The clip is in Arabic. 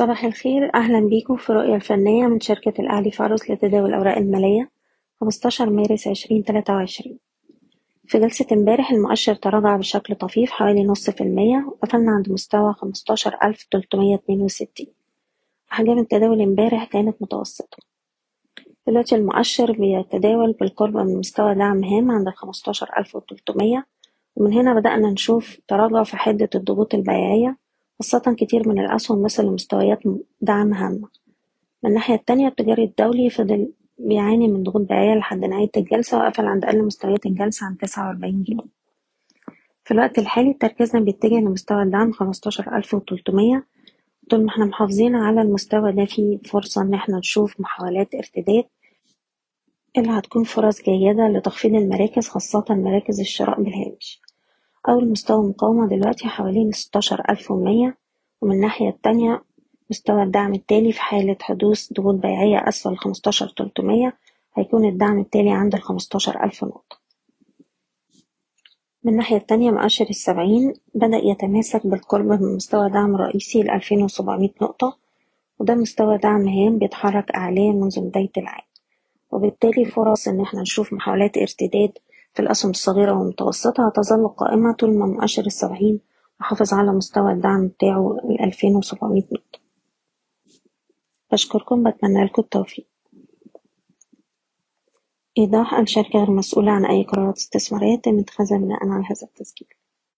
صباح الخير. أهلا بيكم في رؤية الفنية من شركة الأهلي فارس لتداول الأوراق المالية 15 مارس 2023 في جلسة امبارح المؤشر تراجع بشكل طفيف حوالي نص في المية وقفلنا عند مستوى 15362 أحجام التداول امبارح كانت متوسطة. دلوقتي المؤشر بيتداول بالقرب من مستوى دعم هام عند 15300 ومن هنا بدأنا نشوف تراجع في حدة الضغوط البيعية خاصة كتير من الأسهم وصل لمستويات دعم هامة من الناحية التانية التجاري الدولي فضل بيعاني من ضغوط بيعية لحد نهاية الجلسة وقفل عند أقل مستويات الجلسة عند تسعة وأربعين جنيه. في الوقت الحالي تركيزنا بيتجه لمستوى الدعم خمستاشر ألف وتلتمية. طول ما إحنا محافظين على المستوى ده فيه فرصة إن إحنا نشوف محاولات ارتداد. اللي هتكون فرص جيدة لتخفيض المراكز خاصة مراكز الشراء بالهامش. أول مستوى مقاومة دلوقتي حوالين ستاشر ألف ومية ومن الناحية التانية مستوى الدعم التالي في حالة حدوث ضغوط بيعية أسفل خمستاشر تلتمية هيكون الدعم التالي عند الخمستاشر ألف نقطة. من الناحية التانية مؤشر السبعين بدأ يتماسك بالقرب من مستوى دعم رئيسي لألفين وسبعمية نقطة وده مستوى دعم هام بيتحرك أعلاه منذ بداية العام. وبالتالي فرص إن إحنا نشوف محاولات ارتداد في الأسهم الصغيرة والمتوسطة هتظل قائمة طول ما مؤشر السبعين محافظ على مستوى الدعم بتاعه الألفين وسبعمية نقطة. بشكركم بتمنى لكم التوفيق. إيضاح الشركة غير مسؤولة عن أي قرارات استثمارية تم اتخاذها بناء على هذا التسجيل.